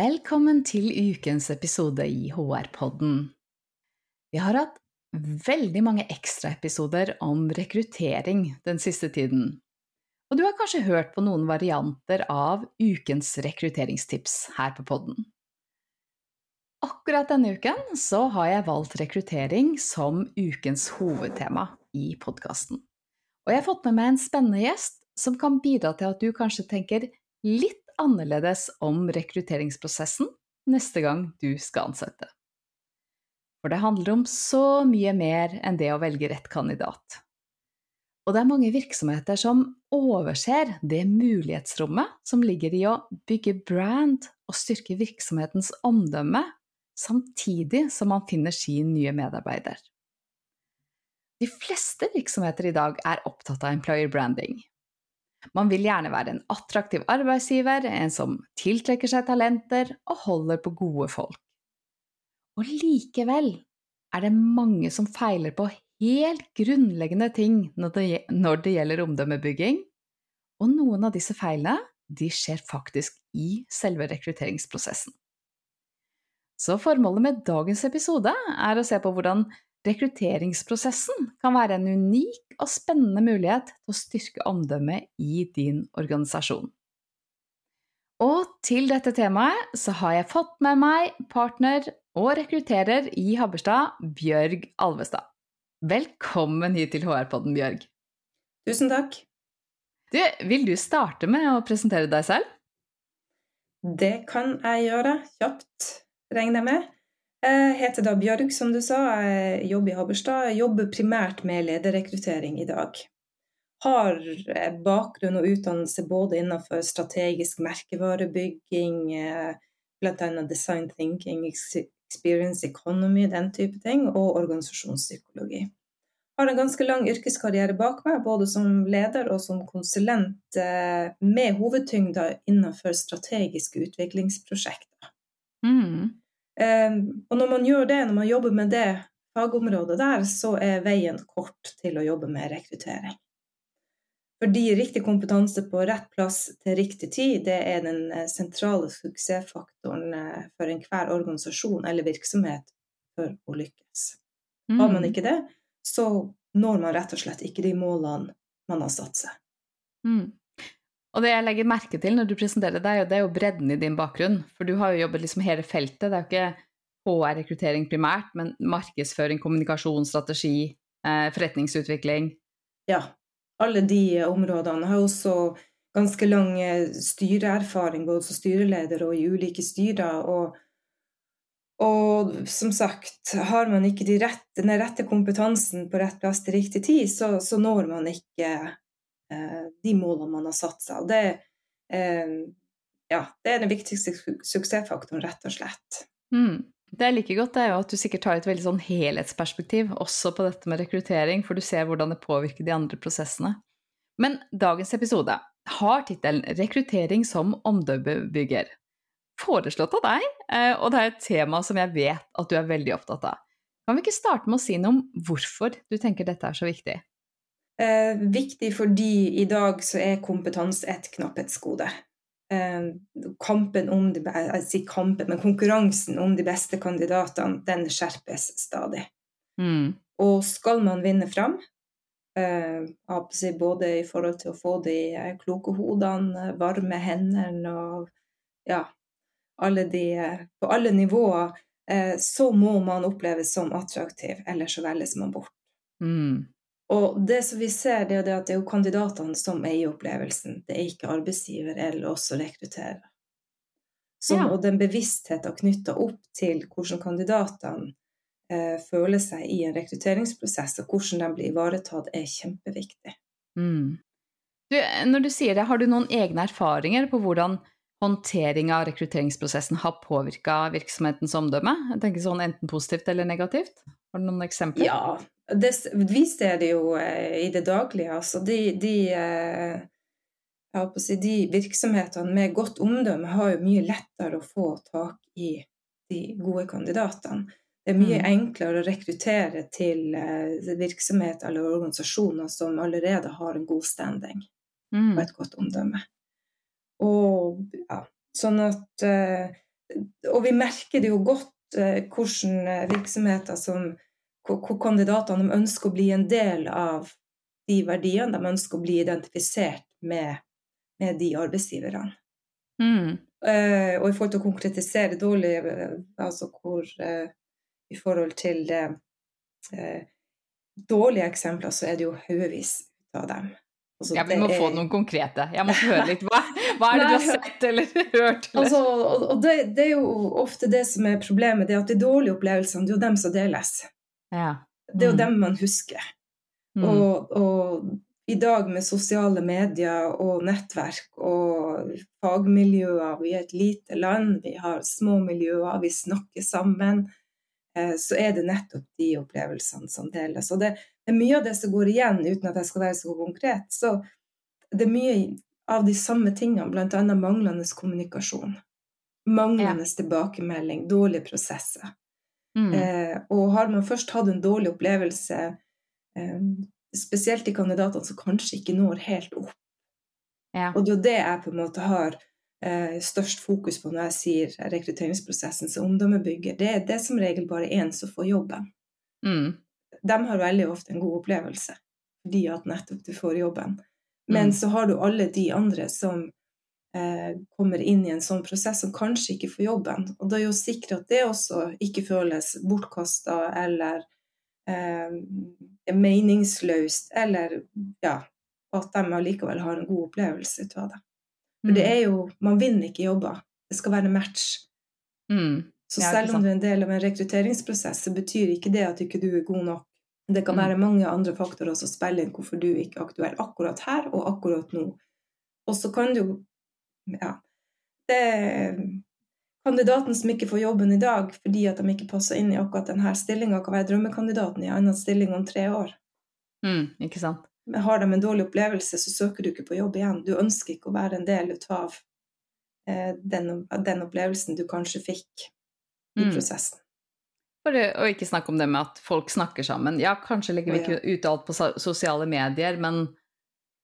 Velkommen til ukens episode i HR-podden. Vi har hatt veldig mange ekstraepisoder om rekruttering den siste tiden. Og du har kanskje hørt på noen varianter av ukens rekrutteringstips her på podden. Akkurat denne uken så har jeg valgt rekruttering som ukens hovedtema i podkasten. Og jeg har fått med meg en spennende gjest som kan bidra til at du kanskje tenker litt annerledes om rekrutteringsprosessen neste gang du skal ansette. For det handler om så mye mer enn det å velge rett kandidat. Og det er mange virksomheter som overser det mulighetsrommet som ligger i å bygge brand og styrke virksomhetens omdømme, samtidig som man finner sin nye medarbeider. De fleste virksomheter i dag er opptatt av employer branding. Man vil gjerne være en attraktiv arbeidsgiver, en som tiltrekker seg talenter og holder på gode folk. Og likevel er det mange som feiler på helt grunnleggende ting når det, gjelder omdømmebygging, og noen av disse feilene de skjer faktisk i selve rekrutteringsprosessen. Så formålet med dagens episode er å se på hvordan rekrutteringsprosessen kan være en unik og spennende mulighet til å styrke omdømmet i din organisasjon. Og til dette temaet så har jeg fått med meg partner og rekrutterer i Habberstad, Bjørg Alvestad. Velkommen hit til HR-podden, Bjørg. Tusen takk. Du, vil du starte med å presentere deg selv? Det kan jeg gjøre kjapt, regner jeg med. Jeg heter da Bjørg, som du sa. Jeg jobber i Haberstad. Jeg jobber primært med lederrekruttering i dag. Har bakgrunn og utdannelse både innenfor strategisk merkevarebygging, eh, bl.a. design thinking, experience economy, den type ting, og organisasjonspsykologi. Har en ganske lang yrkeskarriere bak meg, både som leder og som konsulent, eh, med hovedtyngda innenfor strategiske utviklingsprosjekter. Mm. Eh, og når man gjør det, når man jobber med det fagområdet der, så er veien kort til å jobbe med rekruttering. Fordi riktig kompetanse på rett plass til riktig tid, det er den eh, sentrale suksessfaktoren eh, for enhver organisasjon eller virksomhet for å lykkes. Har man mm. ikke det, så når man rett og slett ikke de målene man har satt seg. Mm. Og det jeg legger merke til når du presenterer deg, det er jo bredden i din bakgrunn. For du har jo jobbet liksom hele feltet. Det er jo ikke HR-rekruttering primært, men markedsføring, kommunikasjonsstrategi, eh, forretningsutvikling. Ja, alle de områdene. Jeg har også ganske lang styreerfaring, både som styreleder og i ulike styrer. Og, og som sagt, har man ikke de rette, den rette kompetansen på rett plass til riktig tid, så, så når man ikke eh, de målene man har satt seg. Og det, eh, ja, det er den viktigste suksessfaktoren, rett og slett. Mm. Det jeg liker godt, er jo at du sikkert har et veldig sånn helhetsperspektiv også på dette med rekruttering, for du ser hvordan det påvirker de andre prosessene. Men dagens episode har tittelen 'Rekruttering som omdømmebygger'. Foreslått av deg, eh, og det er et tema som jeg vet at du er veldig opptatt av. Kan vi ikke starte med å si noe om hvorfor du tenker dette er så viktig? Eh, viktig fordi i dag så er kompetanse et knapphetsgode. Eh, kampen om de, jeg sier kampen, men konkurransen om de beste kandidatene, den skjerpes stadig. Mm. Og skal man vinne fram, eh, både i forhold til å få de eh, kloke hodene, varme hendene og ja, alle de, på alle nivåer, så må man oppleves som attraktiv, ellers så velges man bort. Mm. Og det som vi ser, det er at det er jo kandidatene som eier opplevelsen, det er ikke arbeidsgiver eller også rekrutterer. Så, ja. Og den bevisstheten knytta opp til hvordan kandidatene eh, føler seg i en rekrutteringsprosess, og hvordan de blir ivaretatt, er kjempeviktig. Mm. Du, når du sier det, har du noen egne erfaringer på hvordan håndtering av rekrutteringsprosessen har påvirka virksomhetens omdømme? Jeg tenker sånn Enten positivt eller negativt? Har du noen eksempler? Ja, det, vi ser det jo eh, i det daglige. Altså de, de, eh, si, de virksomhetene med godt omdømme har jo mye lettere å få tak i de gode kandidatene. Det er mye mm. enklere å rekruttere til eh, virksomheter eller organisasjoner som allerede har en god standing mm. og et godt omdømme. Og ja, sånn at Og vi merker det jo godt hvordan virksomheter som hvor kandidatene ønsker å bli en del av de verdiene, de ønsker å bli identifisert med, med de arbeidsgiverne. Mm. Uh, og i forhold til å konkretisere dårlig, altså hvor uh, i forhold til dårlige eksempler, så er det jo haugevis av dem. Altså, ja, Vi må er... få noen konkrete. Jeg må høre litt. Hva, hva er det du har sett eller hørt? Eller? Altså, og det, det, er jo ofte det som er problemet, det er at de dårlige opplevelsene det er jo dem som deles. Ja. Mm. Det er jo mm. dem man husker. Mm. Og, og, i dag med sosiale medier og nettverk og fagmiljøer Vi er et lite land, vi har små miljøer, vi snakker sammen. Eh, så er det nettopp de opplevelsene som deles. Og det er mye av det som går igjen, uten at jeg skal være så konkret. Så det er mye av de samme tingene, bl.a. manglende kommunikasjon. Manglende ja. tilbakemelding, dårlige prosesser. Mm. Eh, og har man først hatt en dårlig opplevelse, eh, spesielt de kandidatene som kanskje ikke når helt opp ja. Og det er jo det jeg på en måte har eh, størst fokus på når jeg sier rekrutteringsprosessen som omdømmebygger. Det, er det som regel bare én som får jobben. Mm. De har veldig ofte en god opplevelse fordi at nettopp du får jobben. Men mm. så har du alle de andre som kommer inn i en sånn prosess som kanskje ikke får jobben. Og da er jo sikre at det også ikke føles bortkasta eller eh, meningsløst, eller ja, at de allikevel har en god opplevelse ut av det. For det mm. er jo Man vinner ikke jobber. Det skal være match. Mm. Så selv om du er en del av en rekrutteringsprosess, så betyr ikke det at ikke du er god nok. Det kan mm. være mange andre faktorer som spiller inn hvorfor du ikke er aktuell akkurat her og akkurat nå. Og så kan du ja, det er kandidaten som ikke får jobben i dag fordi at de ikke passer inn i akkurat denne stillinga, kan være drømmekandidaten i en annen stilling om tre år. Mm, ikke sant? Men har de en dårlig opplevelse, så søker du ikke på jobb igjen. Du ønsker ikke å være en del av eh, den, den, opplevelsen du kanskje fikk i mm. prosessen. For å ikke snakke om det med at folk snakker sammen. Ja, kanskje legger vi ikke ut alt på sosiale medier, men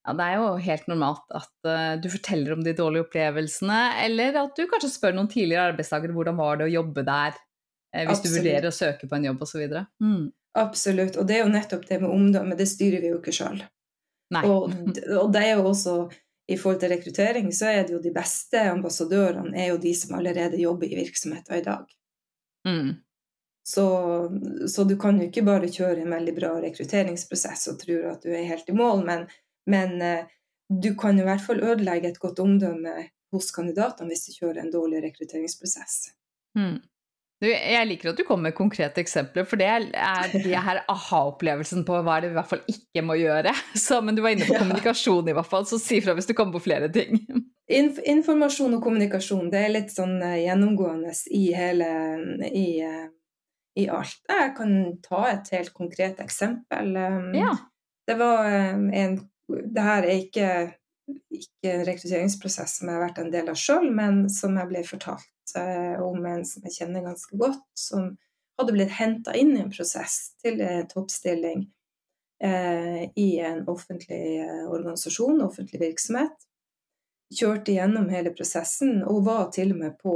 ja, det er jo helt normalt at uh, du forteller om de dårlige opplevelsene, eller at du kanskje spør noen tidligere arbeidstakere hvordan var det å jobbe der, uh, hvis Absolutt. du vurderer å søke på en jobb osv. Mm. Absolutt, og det er jo nettopp det med omdømme, det styrer vi jo ikke sjøl. Og, og, det er jo også i forhold til rekruttering, så er det jo de beste ambassadørene er jo de som allerede jobber i virksomheter i dag. Mm. Så, så, du kan jo ikke bare kjøre en veldig bra rekrutteringsprosess og tro at du er helt i mål, men men eh, du kan i hvert fall ødelegge et godt omdømme hos kandidatene hvis du kjører en dårlig rekrutteringsprosess. Mm. Du, jeg liker at du kommer med konkrete eksempler, for det er de her aha-opplevelsen på hva det i hvert fall ikke må gjøre. Så, men du var inne på kommunikasjon, i hvert fall, så si fra hvis du kommer på flere ting. Inf informasjon og kommunikasjon det er litt sånn uh, gjennomgående i hele i, uh, i, alt. Jeg kan ta et helt konkret eksempel. Ja. Det var en det her er ikke, ikke, en rekrutteringsprosess som jeg har vært en del av sjøl, men som jeg ble fortalt eh, om en som jeg kjenner ganske godt, som hadde blitt henta inn i en prosess til en toppstilling eh, i en offentlig eh, organisasjon, offentlig virksomhet. Kjørte gjennom hele prosessen og var til og med på,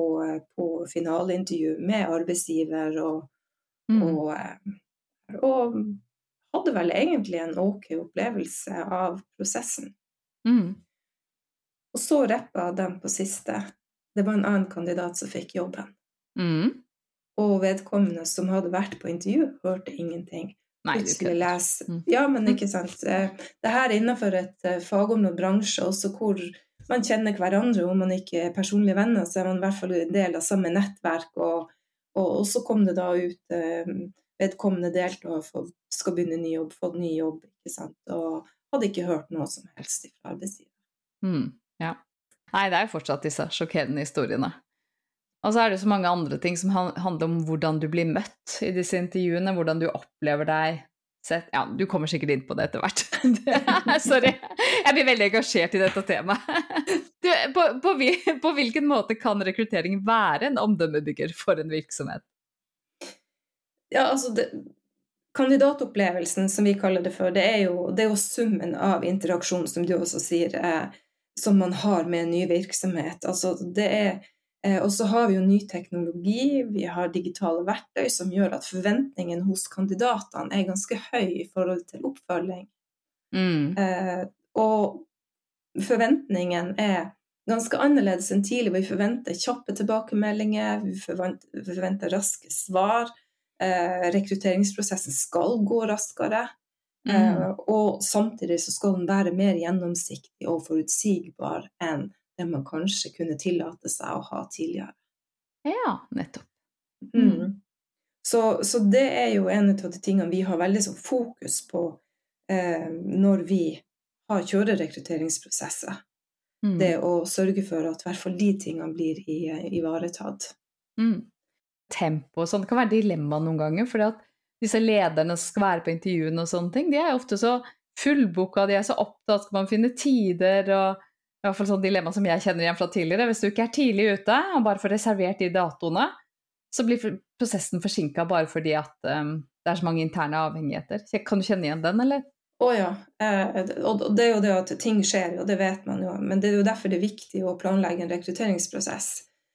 på finaleintervju med arbeidsgiver og, mm. og, eh, og hadde vel egentlig en ok opplevelse av prosessen. Mm. Og så rappa den på siste. Det var en annen kandidat som fikk jobben. Mm. Og vedkommende som hadde vært på intervju, hørte ingenting. Nei, Plutselig lese mm. Ja, men ikke sant. Eh, det her er innenfor et eh, fagområde, bransje, også hvor man kjenner hverandre. Om man ikke er personlige venner, så er man i hvert fall en del av samme nettverk. Og, og, og så kom det da ut eh, vedkommende delt og skal begynne ny jobb, fått ny jobb, ikke sant, og hadde ikke hørt noe som helst fra arbeidsgiver. Mm, ja. Nei, det er jo fortsatt disse sjokkerende historiene. Og så er det så mange andre ting som handler om hvordan du blir møtt i disse intervjuene, hvordan du opplever deg sett Ja, du kommer sikkert inn på det etter hvert. Sorry. Jeg blir veldig engasjert i dette temaet. Du, på, på, på, hvilken måte kan rekruttering være en omdømmebygger for en virksomhet? Ja, altså det, Kandidatopplevelsen, som vi kaller det for, det er jo, det er jo summen av interaksjon, som du også sier, eh, som man har med en ny virksomhet. Altså det er eh, og så har vi jo ny teknologi, vi har digitale verktøy som gjør at forventningen hos kandidatene er ganske høy i forhold til oppfølging. Mm. Eh, og forventningen er ganske annerledes enn tidlig. Vi forventer kjappe tilbakemeldinger, vi forventer, vi forventer raske svar. Eh, rekrutteringsprosessen skal gå raskere. Mm. Eh, og samtidig så skal den være mer gjennomsiktig og forutsigbar enn det man kanskje kunne tillate seg å ha tidligere. Ja, nettopp. Mm. mm. Så, så, det er jo en av de tingene vi har veldig sånn fokus på eh, når vi har kjørerekrutteringsprosesser. Mm. Det å sørge for at i hvert fall de tingene blir ivaretatt. Mm tempo og sånn. Det kan være dilemma noen ganger. for disse lederne som skal være på intervjuene og sånne ting, de er ofte så fullboka, de er så opptatt, skal man finne tider og i hvert fall sånn dilemma som jeg kjenner igjen fra tidligere. Hvis du ikke er tidlig ute og bare får reservert de datoene, så blir prosessen forsinka bare fordi at um, det er så mange interne avhengigheter. Kan du kjenne igjen den, eller? Å oh, ja. Eh, og det er jo det at ting skjer, og det vet man jo. Men det er jo derfor det er viktig å planlegge en rekrutteringsprosess.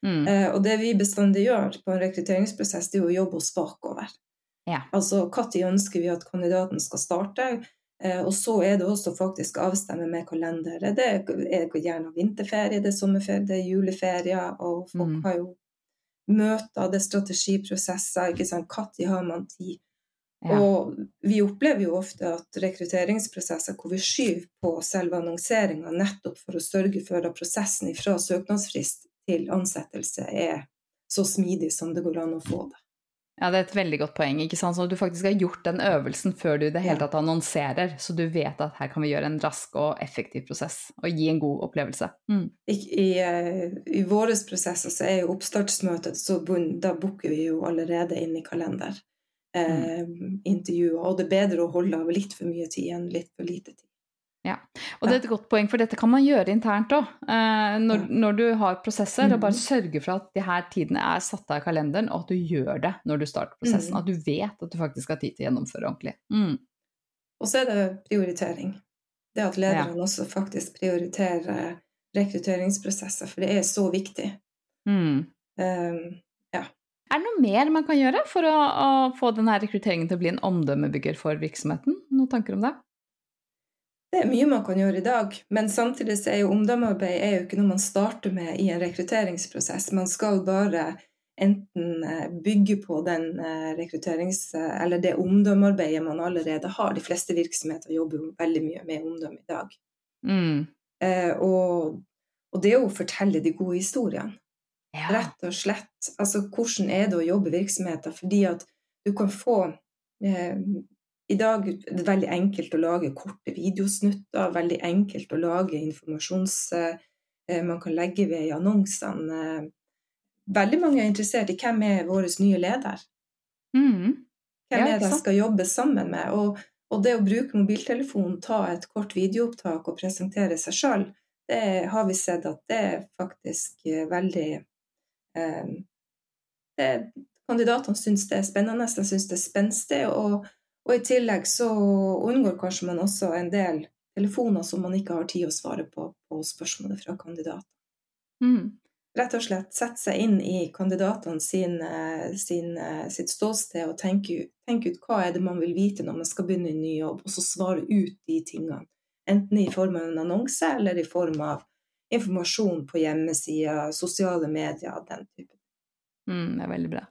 Mm. Eh, og det vi bestandig gjør på en rekrutteringsprosess, det er å jobbe oss bakover. Ja. Altså når ønsker vi at kandidaten skal starte? Eh, og så er det også faktisk avstemme med kalenderet. Det er gjerne vinterferie, det er sommerferie, det er juleferie, og folk mm. har jo møter, det er strategiprosesser. ikke sant? Når har man tid? Ja. Og vi opplever jo ofte at rekrutteringsprosesser hvor vi skyver på selve annonseringa nettopp for å sørge for at prosessen fra søknadsfrist til ansettelse er så smidig som det går an å få det. Ja, det er et veldig godt poeng. ikke sant? Så du faktisk har gjort den øvelsen før du i det hele tatt annonserer, så du vet at her kan vi gjøre en rask og effektiv prosess og gi en god opplevelse. Mm. I, i, eh, i våre prosesser så er jo oppstartsmøtet så bunn, da booker vi jo allerede inn i kalender. Eh, mm. intervjuer, og det er bedre å holde av litt for mye tid enn litt for lite tid. Ja, og det er et godt poeng, for dette kan man gjøre internt òg. Eh, når, når, du har prosesser, og bare mm. sørge for at de her tidene er satt av i kalenderen, og at du gjør det når du starter prosessen. Mm. At du vet at du faktisk har tid til å gjennomføre ordentlig. Mm. Og så er det prioritering. Det at lederne ja. også faktisk prioriterer rekrutteringsprosesser, for det er så viktig. Mm. Um, ja. Er det noe mer man kan gjøre for å, å få denne rekrutteringen til å bli en omdømmebygger for virksomheten? Noen tanker om det? Det er mye man kan gjøre i dag, men samtidig er jo omdømmearbeid er jo ikke noe man starter med i en rekrutteringsprosess. Man skal bare enten eh, bygge på den eh, rekrutterings... Eller det omdømmearbeidet man allerede har. De fleste virksomheter jobber jo veldig mye med omdømme i dag. Mm. Eh, og, og, det å fortelle de gode historiene. Ja. Rett og slett. Altså, hvordan er det å jobbe i virksomheter? Fordi at du kan få eh, i dag er det veldig enkelt å lage korte videosnutter, veldig enkelt å lage informasjons... Eh, man kan legge ved i annonsene. Veldig mange er interessert i hvem er vår nye leder. Mm. Hvem ja, er det jeg skal jobbe sammen med? Og, og, det å bruke mobiltelefonen, ta et kort videoopptak og presentere seg sjøl, det har vi sett at det er faktisk eh, veldig eh, det, Kandidatene syns det er spennende, de syns det er spenstig. og og i tillegg så unngår kanskje man også en del telefoner som man ikke har tid å svare på på spørsmålet fra kandidater. Mm. Rett og slett sette seg inn i kandidatene sin, sin, sitt ståsted og tenke, tenke, ut hva er det man vil vite når man skal begynne en ny jobb, og så svare ut de tingene. Enten i form av en annonse eller i form av informasjon på hjemmesider, sosiale medier, den type. Mm, det er veldig bra.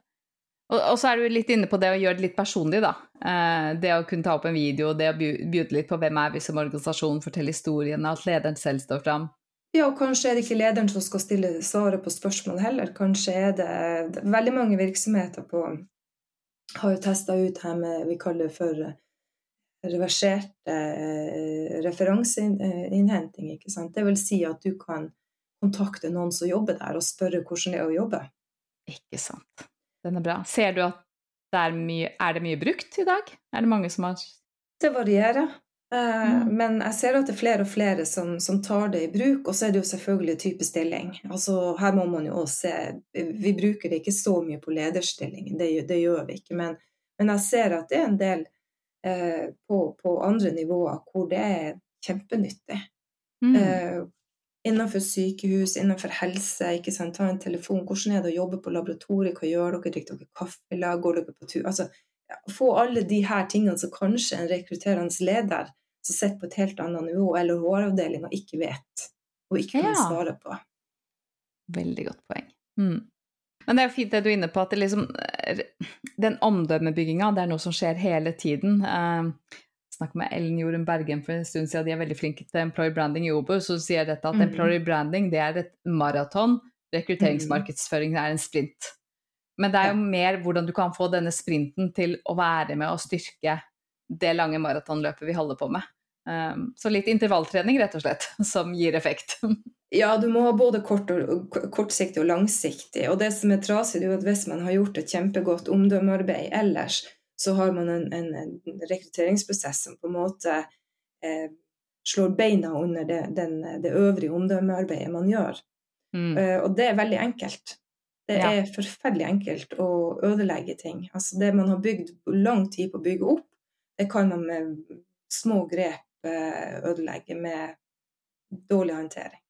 Og, og, så er du litt inne på det å gjøre det litt personlig, da. Eh, det å kunne ta opp en video, det å bjude litt på hvem er vi som organisasjon, fortelle historiene, at lederen selv står fram. Ja, og kanskje er det ikke lederen som skal stille svaret på spørsmål heller. Kanskje er det veldig mange virksomheter på har jo testa ut her med vi kaller det for reverserte eh, referanseinnhenting. ikke sant? Det vil si at du kan kontakte noen som jobber der, og spørre hvordan det er å jobbe. Ikke sant. Den er bra. Ser du at det er mye Er det mye brukt i dag? Er det mange som har Det varierer. Eh, mm. Men jeg ser at det er flere og flere som, som, tar det i bruk. Og så er det jo selvfølgelig type stilling. Altså, her må man jo også se Vi bruker det ikke så mye på lederstilling, det, det gjør vi ikke. Men, men, jeg ser at det er en del eh, på, på, andre nivåer hvor det er kjempenyttig. Mm. Eh, innenfor sykehus, innenfor helse. ikke sant? Ta en telefon. Hvordan er det å jobbe på laboratoriet? Hva gjør dere? Drikker dere kaffe? Går dere på tur? Altså, få alle de her tingene som kanskje en rekrutterende leder som sitter på et helt annet nivå, eller HR-avdelinga ikke vet, og ikke kan ja. svare på. Veldig godt poeng. Mm. Men det er jo fint det du er inne på, at liksom, den omdømmebygginga det er noe som skjer hele tiden. Uh, snakket med Ellen Jorunn Bergen for en stund siden, de er veldig flinke til employer branding i Obo, så sier dette at mm. employer branding det er et maraton, rekrutteringsmarkedsføring er en sprint. Men det er jo mer hvordan du kan få denne sprinten til å være med og styrke det lange maratonløpet vi holder på med. Um, så litt intervalltrening, rett og slett, som gir effekt. Ja, du må ha både kort og, kortsiktig og langsiktig. Og det som er trasig, er at hvis man har gjort et kjempegodt omdømmearbeid ellers, så har man en, en, en rekrutteringsprosess som på en måte eh, slår beina under det, den, det øvrige omdømmearbeidet man gjør. Mm. Eh, og det er veldig enkelt. Det ja. er forferdelig enkelt å ødelegge ting. Altså det man har bygd lang tid på å bygge opp, det kan man med små grep eh, ødelegge med dårlig håndtering.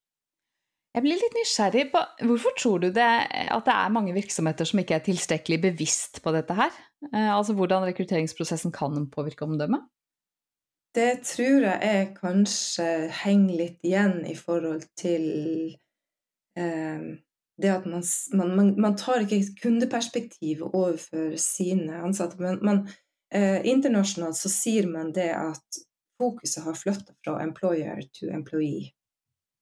Jeg blir litt nysgjerrig på hvorfor tror du det at det er mange virksomheter som ikke er tilstrekkelig bevisst på dette her? Eh, altså hvordan rekrutteringsprosessen kan påvirke omdømmet? Det tror jeg er kanskje henger litt igjen i forhold til eh, det at man, man, man, tar ikke kundeperspektiv overfor sine ansatte. Men man, eh, internasjonalt så sier man det at fokuset har flytta fra employer to employee.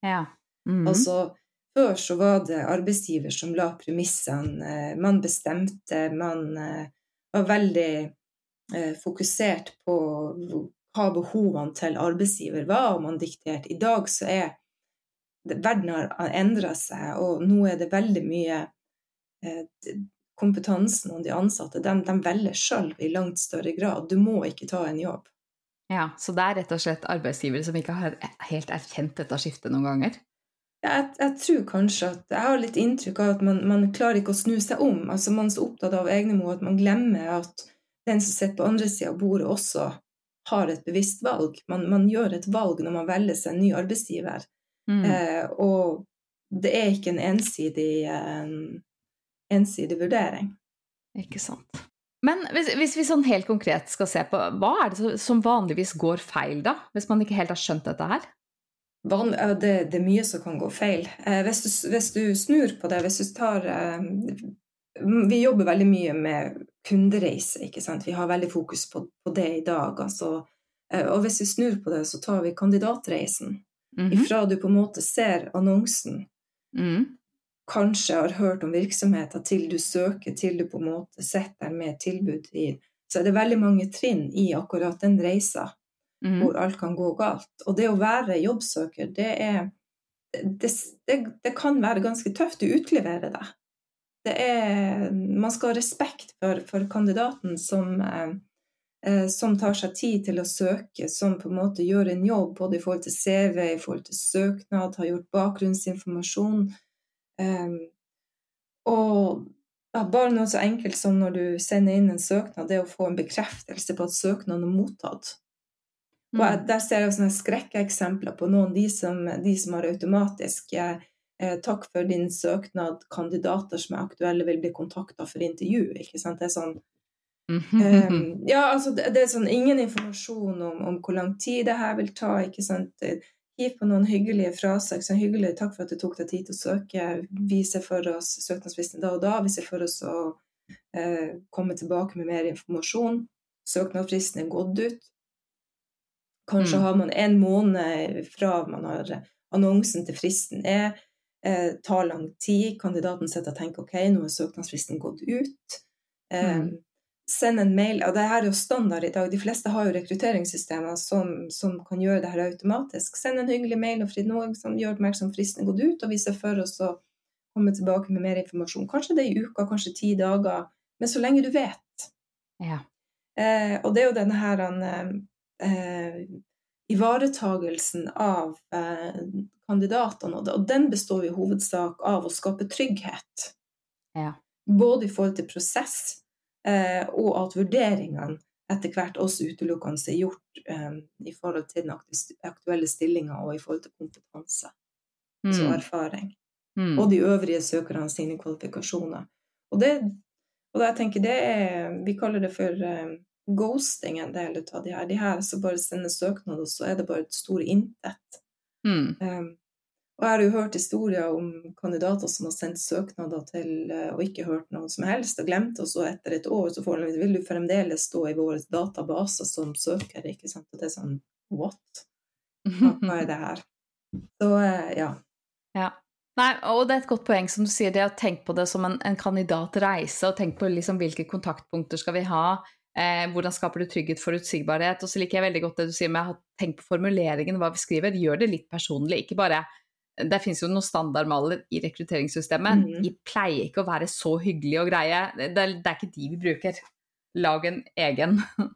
Ja. Mm. Altså før så var det arbeidsgiver som la premissene. Eh, man bestemte, man eh, var veldig eh, fokusert på hva behovene til arbeidsgiver var, og man dikterte. I dag så er verden har endra seg, og nå er det veldig mye Kompetansen og de ansatte de, de velger sjøl i langt større grad. Du må ikke ta en jobb. Ja, Så det er rett og slett arbeidsgivere som ikke har helt erkjent dette skiftet noen ganger? Jeg, jeg, tror kanskje at jeg har litt inntrykk av at man, man klarer ikke å snu seg om. Altså Man er så opptatt av egne mål at man glemmer at den som sitter på andre sida av bordet, også har et bevisst valg. Man, man, gjør et valg når man velger seg en ny arbeidsgiver. Mm. Eh, og det er ikke en ensidig, um, ensidig vurdering. Ikke sant. Men hvis, hvis, vi sånn helt konkret skal se på, hva er det som vanligvis går feil, da? Hvis man ikke helt har skjønt dette her? Det, det, er mye som kan gå feil. Eh, hvis, du, hvis, du, snur på det, hvis du tar eh, Vi jobber veldig mye med kundereise, ikke sant. Vi har veldig fokus på, på det i dag. Altså, eh, og hvis vi snur på det, så tar vi kandidatreisen. Mm -hmm. Ifra du på en måte ser annonsen, mm. kanskje har hørt om virksomheter, til du søker, til du på en måte sitter med tilbud i Så er det veldig mange trinn i akkurat den reisa mm. hvor alt kan gå galt. Og det å være jobbsøker, det er det, det, det kan være ganske tøft. Du utleverer deg. Man skal ha respekt for, for kandidaten som eh, eh, som tar seg tid til å søke, som på en måte gjør en jobb både i forhold til CV, i forhold til søknad, har gjort bakgrunnsinformasjon. Um, og ja, bare noe så enkelt som når du sender inn en søknad, det å få en bekreftelse på at søknaden er mottatt. Mm. Og der ser jeg sånne skrekkeksempler på noen de som, de som har automatisk eh, Takk for din søknad, kandidater som er aktuelle, vil bli kontakta for intervju. ikke sant? Det er sånn um, ja, altså det, det, er sånn ingen informasjon om, om, hvor lang tid det her vil ta. ikke sant? Hiv på noen hyggelige fraser. Sånn, hyggelig, takk for at du tok deg tid til å søke. Vi ser for oss søknadsfristen da og da. Vi ser for oss å eh, komme tilbake med mer informasjon. Søknadsfristen er gått ut. Kanskje mm. har man en måned fra man har annonsen til fristen er. Eh, tar lang tid. Kandidaten sitter og tenker ok, nå er søknadsfristen gått ut. Eh, mm. send en mail. Og det her er jo standard i dag. De fleste har jo rekrutteringssystemer som, som kan gjøre det her automatisk. Send en hyggelig mail og frid noe som gjør oppmerksom fristen er gått ut, og vi ser for oss å komme tilbake med mer informasjon. Kanskje det er i uka, kanskje ti dager, men så lenge du vet. Ja. Eh, og det er jo denne her eh, ivaretagelsen av eh, kandidatene, og den består i hovedsak av å skape trygghet. Ja. Både i forhold til prosess, eh, og at vurderingene etter hvert også utelukkende er gjort eh, i forhold til den aktuelle stillinga og i forhold til kompetanse mm. og erfaring. Mm. Og de øvrige søkerne sine kvalifikasjoner. Og det, og jeg tenker det er Vi kaller det for eh, ghosting en del av de her. De her som bare sender søknad, og så er det bare et stor intet. Mm. Um, og jeg har jo hørt historier om kandidater som har sendt søknader til uh, og ikke hørt noe som helst, og glemt, og så etter et år så får, vil du fremdeles stå i vår database som søker, ikke sant. Og det er sånn what? Hva, er det her? Så uh, ja. ja. Nei, og det er et godt poeng som du sier, det å tenke på det som en, en kandidatreise, og tenke på liksom hvilke kontaktpunkter skal vi ha, Eh, hvordan skaper du trygghet, forutsigbarhet? Og så liker jeg veldig godt det du sier med å tenke på formuleringen, hva vi skriver. Gjør det litt personlig, ikke bare Det finnes jo noen standardmaler i rekrutteringssystemet. Mm. De pleier ikke å være så hyggelige og greie. Det det er ikke de vi bruker. Lag en egen.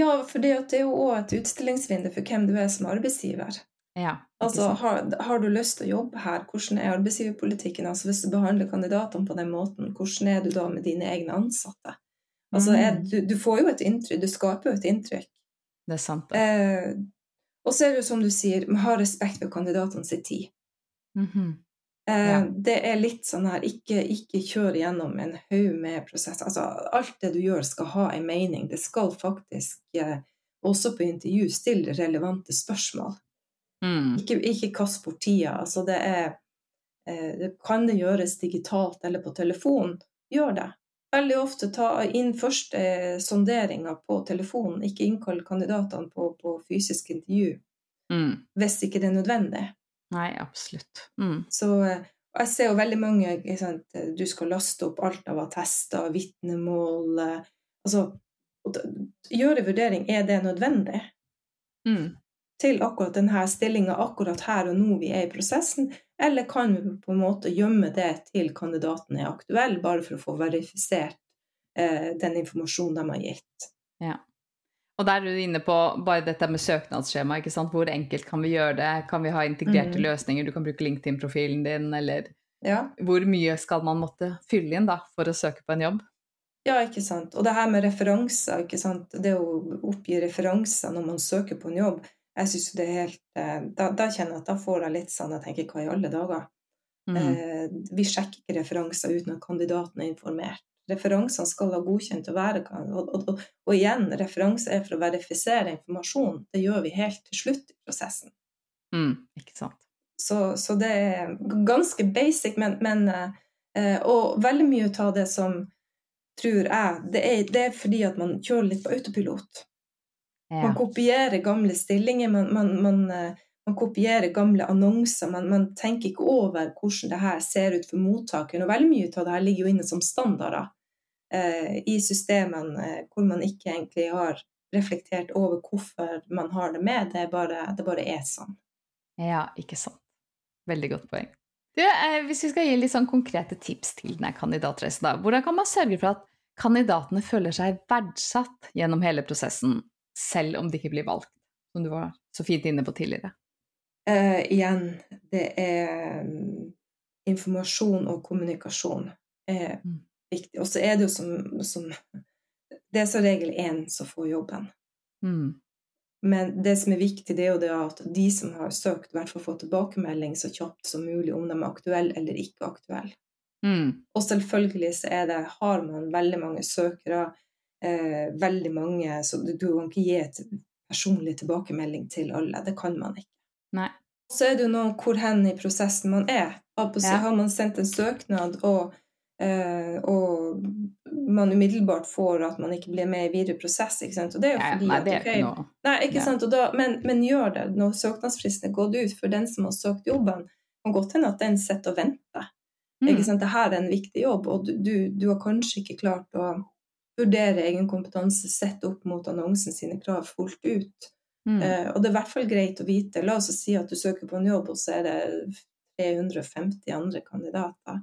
ja, for det er jo òg et utstillingsvindu for hvem du er som arbeidsgiver. Ja, altså, har, har, du lyst til å jobbe her, hvordan er arbeidsgiverpolitikken? Altså, hvis du behandler kandidatene på den måten, hvordan er du da med dine egne ansatte? Altså, er, mm. du, du, får jo et inntrykk, du skaper jo et inntrykk. Det er sant. Eh, og så er det jo som du sier, har respekt for kandidatene sin tid. Mm -hmm. eh, ja. Det er litt sånn her, ikke, ikke kjør gjennom en haug med prosesser. Altså, alt det du gjør, skal ha en mening. Det skal faktisk, eh, også på intervju, stille relevante spørsmål. Mm. Ikke, ikke kast bort tida. Altså, det er eh, Kan det gjøres digitalt eller på telefon, gjør det veldig ofte ta inn første sonderinger på telefonen, ikke innkalle kandidatene på, på fysisk intervju mm. hvis ikke det er nødvendig. Nei, absolutt. Mm. Så jeg ser jo veldig mange sant, Du skal laste opp alt av attester, vitnemål Altså gjøre vurdering er det nødvendig mm. til akkurat denne stillinga akkurat her og nå vi er i prosessen, eller kan vi på en måte gjemme det til kandidaten er aktuell, bare for å få verifisert eh, den informasjonen de har gitt? Ja. Og der er du inne på bare dette med søknadsskjema. ikke sant? Hvor enkelt kan vi gjøre det? Kan vi ha integrerte mm. løsninger? Du kan bruke LinkedIn-profilen din, eller ja. Hvor mye skal man måtte fylle inn da, for å søke på en jobb? Ja, ikke sant. Og det her med referanser, ikke sant. Det å oppgi referanser når man søker på en jobb, jeg syns det er helt eh, da, da, kjenner jeg at da får jeg litt sånn Jeg tenker hva i alle dager? Mm. Eh, vi sjekker ikke referanser uten at kandidaten er informert. Referansene skal ha godkjent å være og, og, og, og, igjen, referanse er for å verifisere informasjon. Det gjør vi helt til slutt i prosessen. Mm, ikke sant. Så, så, det er ganske basic, men, men eh, Og veldig mye av det som tror jeg, det er, det er fordi at man kjører litt på autopilot. Ja. Man kopierer gamle stillinger, man, man, man, eh, man kopierer gamle annonser. Man, tenker ikke over hvordan det her ser ut for mottakeren. Og veldig mye av det her ligger jo inne som standarder eh, i systemene eh, hvor man ikke egentlig har reflektert over hvorfor man har det med. Det bare, det bare er sånn. Ja, ikke sant. Veldig godt poeng. Du, eh, hvis vi skal gi litt sånn konkrete tips til denne kandidatreisen, da. Hvordan kan man sørge for at kandidatene føler seg verdsatt gjennom hele prosessen, selv om det ikke blir valgt, som du var så fint inne på tidligere? Uh, igjen, det er um, informasjon og kommunikasjon er mm. viktig. Og så er det jo som, som, Det er som regel én som får jobben. Mm. Men det som er viktig, det er jo det at de som har søkt, i hvert fall får tilbakemelding så kjapt som mulig om de er aktuelle eller ikke aktuelle. Mm. Og selvfølgelig så er det, har man veldig mange søkere, eh, veldig mange Så du, du, kan ikke gi et personlig tilbakemelding til alle. Det kan man ikke. Nei. Så er det jo noe hvor hen i prosessen man er. Ja. har man sendt en søknad, og, eh, og man umiddelbart får at man ikke blir med i videre prosess. Ikke sant? Og det er jo fordi nei, det er okay, noe. Nei, ikke ja. sant? Da, men, men, gjør det når søknadsfristen er gått ut for den som har søkt jobben. Det kan godt hende at den sitter og venter. Mm. Ikke sant? Dette er en viktig jobb, og du, du, du har kanskje ikke klart å vurdere egen kompetanse sett opp mot annonsen sine krav fullt ut. Mm. Eh, og det er i hvert fall greit å vite. La oss si at du søker på en jobb, og så er det 350 andre kandidater.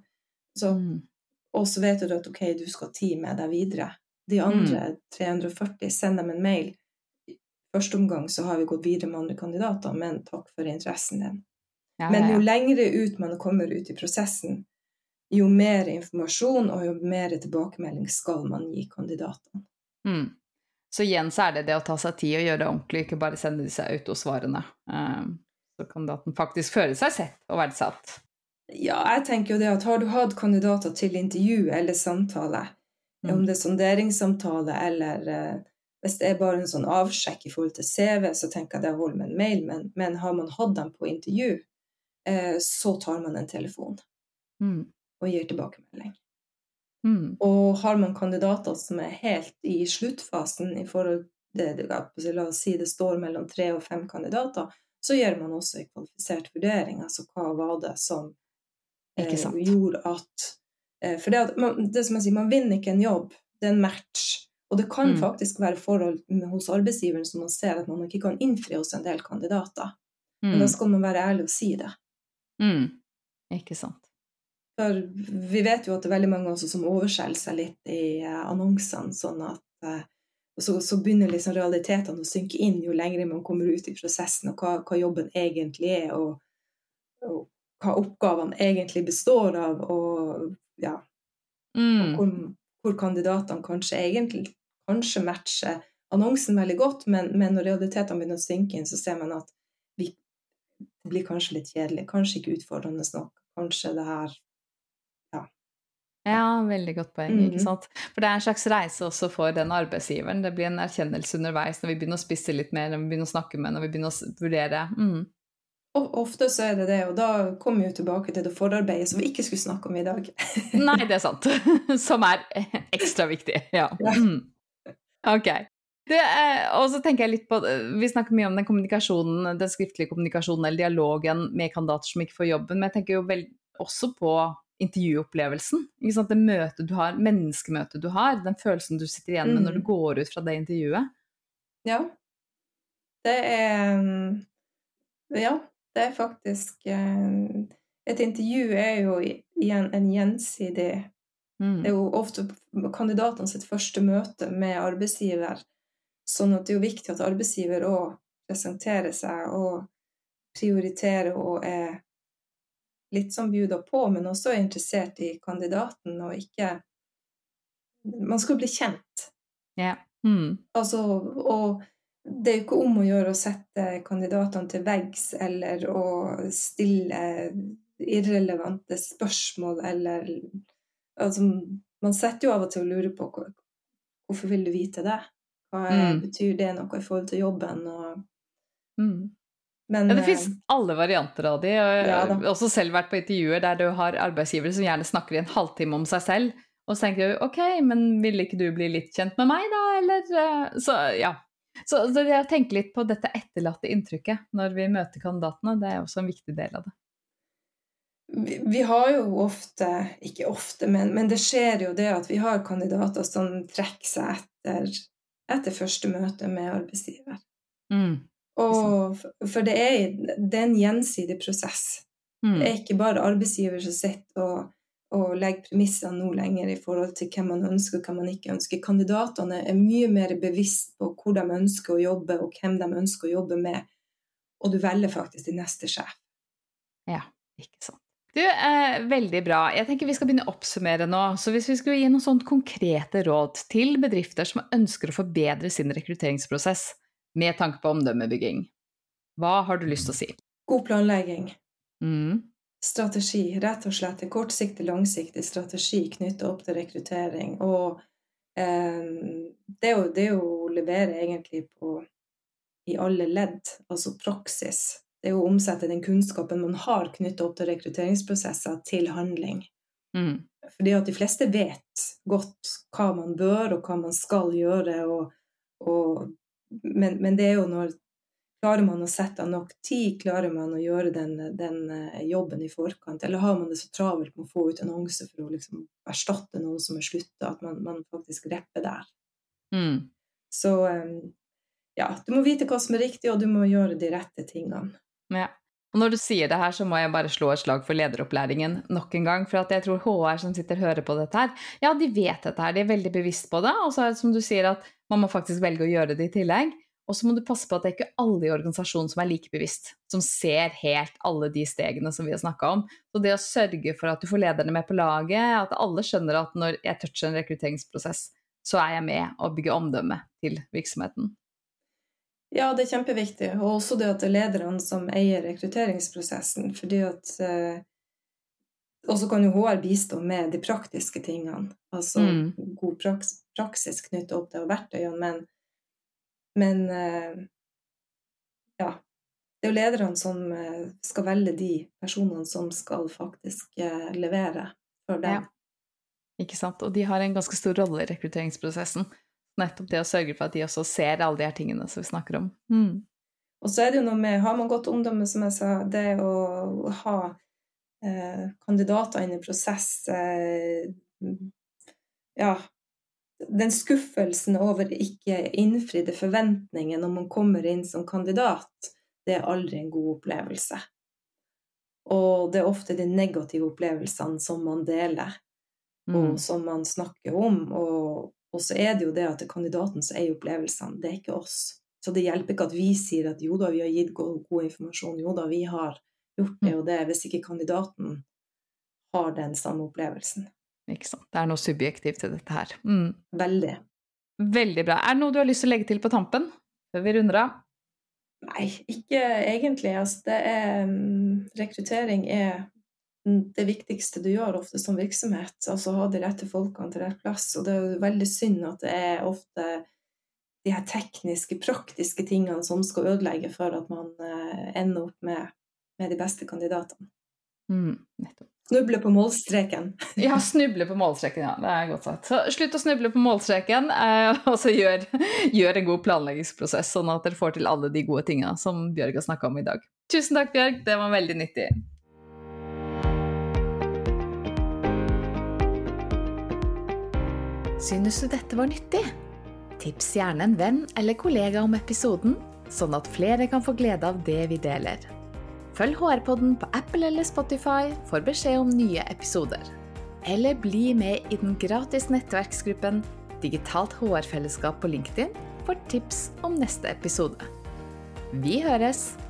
Så, Mm. og så vet du at ok, du skal ha tid med deg videre. De andre 340, send dem en mail. I første omgang så har vi gått videre med andre kandidater, men takk for interessen din. Ja, Men ja, jo lengre ut man kommer ut i prosessen, jo mer informasjon og jo mer tilbakemelding skal man gi kandidatene. Mm. Så igjen så er det det å ta seg tid og gjøre det ordentlig, ikke bare sende disse autosvarene. Eh, så kandidaten faktisk føle seg sett og verdsatt. Ja, jeg tenker jo det at har du hatt kandidater til intervju eller samtale, Mm. om det er sonderingssamtale eller eh, hvis det er bare en sånn avsjekk i forhold til CV, så tenker jeg det holder med en mail, men, men har man hatt dem på intervju, eh, så tar man en telefon Mm. Og gir tilbakemelding. Mm. Og har man kandidater som er helt i sluttfasen i forhold til La oss si det står mellom tre og fem kandidater, så gjør man også en kvalifisert vurdering. Altså hva var det som eh, gjorde at eh, For det, at man, det som jeg sier, man vinner ikke en jobb, det er en match. Og det kan Mm. faktisk være forhold med, hos arbeidsgiveren som man ser at man ikke kan innfri hos en del kandidater. Men Mm. da skal man være ærlig og si det. Mm. Ikke sant. For vi vet jo at det er veldig mange som overskjeller seg litt i eh, annonsene, sånn at eh, og så, så begynner liksom realitetene å synke inn jo lenger man kommer ut i prosessen, og hva, hva jobben egentlig er, og, og hva oppgavene egentlig består av, og ja, og Mm. hvor, hvor kandidatene kanskje egentlig kanskje matcher annonsen veldig godt, men, men når realitetene begynner å synke inn, så ser man at vi, det blir kanskje litt kjedelig, kanskje ikke utfordrende nok, kanskje det her Ja, veldig godt poeng. Mhm. ikke sant? For det er en slags reise også for den arbeidsgiveren. Det blir en erkjennelse underveis når vi begynner å spisse litt mer, når vi begynner å snakke med, når vi begynner å vurdere. Mm. Og ofte så er det det, og da kommer vi tilbake til det forarbeidet som vi ikke skulle snakke om i dag. Nei, det er sant. Som er ekstra viktig. Ja. Ja. Mm. Ok. Eh, og så tenker jeg litt på, Vi snakker mye om den kommunikasjonen, den skriftlige kommunikasjonen eller dialogen med kandidater som ikke får jobben, men jeg tenker jo vel også på intervjuopplevelsen. Det møtet du har, menneskemøtet du har, den følelsen du sitter igjen med når du Mm. går ut fra det intervjuet. Ja. Det er mm, Ja, det er faktisk eh, Et intervju er jo igjen en gjensidig Mm. Det er jo ofte kandidatene sitt første møte med arbeidsgiver, sånn at det er jo viktig at arbeidsgiver òg presenterer seg og prioriterer og er litt sånn bjuda på, men også er interessert i kandidaten og ikke Man skal bli kjent. Ja. Mm. Altså, og det er jo ikke om å gjøre å sette kandidatene til veggs eller å stille irrelevante spørsmål eller Altså, man setter jo av og til å lure på hvor- hvorfor vil du vite det? Hva Mm. betyr det noe i forhold til jobben? Og, Mm. Men Ja, det eh, fins alle varianter av de. Og jeg Ja har også selv vært på intervjuer der du har arbeidsgivere som gjerne snakker i en halvtime om seg selv. Og så tenker du ok, men ville ikke du bli litt kjent med meg, da? Eller eh, Så ja. Så, så det å tenke litt på dette etterlatte inntrykket når vi møter kandidatene, det er også en viktig del av det. vi, vi har jo ofte, ikke ofte, men, men det skjer jo det at vi har kandidater som trekker seg etter, etter første møte med arbeidsgiver. Mm. Og, for det er, det er en gjensidig prosess. Mm. Det er ikke bare arbeidsgiver som sitter og, og legger premissene nå lenger i forhold til hvem man ønsker og hvem man ikke ønsker. Kandidatene er mye mer bevisst på hvor de ønsker å jobbe, og hvem de ønsker å jobbe med. Og du velger faktisk din neste sjef. Ja, ikke sant. Du, eh, veldig bra. Jeg tenker vi skal begynne å oppsummere nå. Så hvis vi skulle gi noen sånt konkrete råd til bedrifter som ønsker å forbedre sin rekrutteringsprosess med tanke på omdømmebygging, hva har du lyst til å si? God planlegging. Mm. Strategi, rett og slett. En kortsiktig, langsiktig strategi knyttet opp til rekruttering. Og eh, det, jo, det å levere egentlig på i alle ledd, altså praksis. Det er å omsette den kunnskapen man har knyttet opp til rekrutteringsprosesser, til handling. Mm. Fordi at de fleste vet godt hva man bør, og hva man skal gjøre. Og, og, men, men det er jo når Klarer man å sette av nok tid? Klarer man å gjøre den, den, eh, jobben i forkant? Eller har man det så travelt med å få ut annonser for å liksom erstatte noen som er slutta, at man, man, faktisk repper der? Mm. Så ja, du må vite hva som er riktig, og du må gjøre de rette tingene. Ja. Og når du sier det her, så må jeg bare slå et slag for lederopplæringen nok en gang. For jeg tror HR som sitter og hører på dette her, ja, de vet dette her, de er veldig bevisst på det. Og så er det som du sier, at man må faktisk velge å gjøre det i tillegg. Og så må du passe på at det er ikke alle i organisasjonen som er like bevisst, som ser helt alle de stegene som vi har snakka om. Så det å sørge for at du får lederne med på laget, at alle skjønner at når jeg toucher en rekrutteringsprosess, så er jeg med og bygger omdømme til virksomheten. Ja, det er kjempeviktig. Og også det at det er lederne som eier rekrutteringsprosessen. fordi at eh, Og så kan jo HR bistå med de praktiske tingene. Altså mm. god praks, praksis knyttet opp til verktøyene. Men, men eh, ja. Det er jo lederne som eh, skal velge de personene som skal faktisk eh, levere for dem. Ja. Ikke sant. Og de har en ganske stor rolle i rekrutteringsprosessen nettopp det å sørge for at de også ser alle de her tingene som vi snakker om. Mm. Og så er det jo noe med Har man godt omdømme, som jeg sa, det å ha eh, kandidater inn i prosess eh, Ja. Den skuffelsen over ikke innfridde forventninger når man kommer inn som kandidat, det er aldri en god opplevelse. Og det er ofte de negative opplevelsene som man deler, og mm. som man snakker om. Og, og så er det jo det at det er kandidaten som eier opplevelsene, det er ikke oss. Så det hjelper ikke at vi sier at jo da, vi har gitt god, god informasjon, jo da, vi har gjort det mm. og det, hvis ikke kandidaten har den samme opplevelsen. Ikke sant. Det er noe subjektivt til dette her. Mm. Veldig. Veldig bra. Er det noe du har lyst til å legge til på tampen før vi runder av? Nei, ikke egentlig. Altså, det er um, Rekruttering er det viktigste du gjør ofte som virksomhet. Altså ha de rette folkene til rett plass. Og det er veldig synd at det er ofte de her tekniske, praktiske tingene som skal ødelegge for at man eh, ender opp med, med de beste kandidatene. Mm, snuble på målstreken. ja, snuble på målstreken, ja. Det er godt sagt. Så slutt å snuble på målstreken, eh, og så gjør, gjør, en god planleggingsprosess, sånn at dere får til alle de gode tingene som Bjørg har snakka om i dag. Tusen takk, Bjørg. Det var veldig nyttig. Synes du dette var nyttig? Tips gjerne en venn eller kollega om episoden, sånn at flere kan få glede av det vi deler. Følg HR-podden på Apple eller Spotify for beskjed om nye episoder. Eller bli med i den gratis nettverksgruppen Digitalt HR-fellesskap på LinkedIn for tips om neste episode. Vi høres!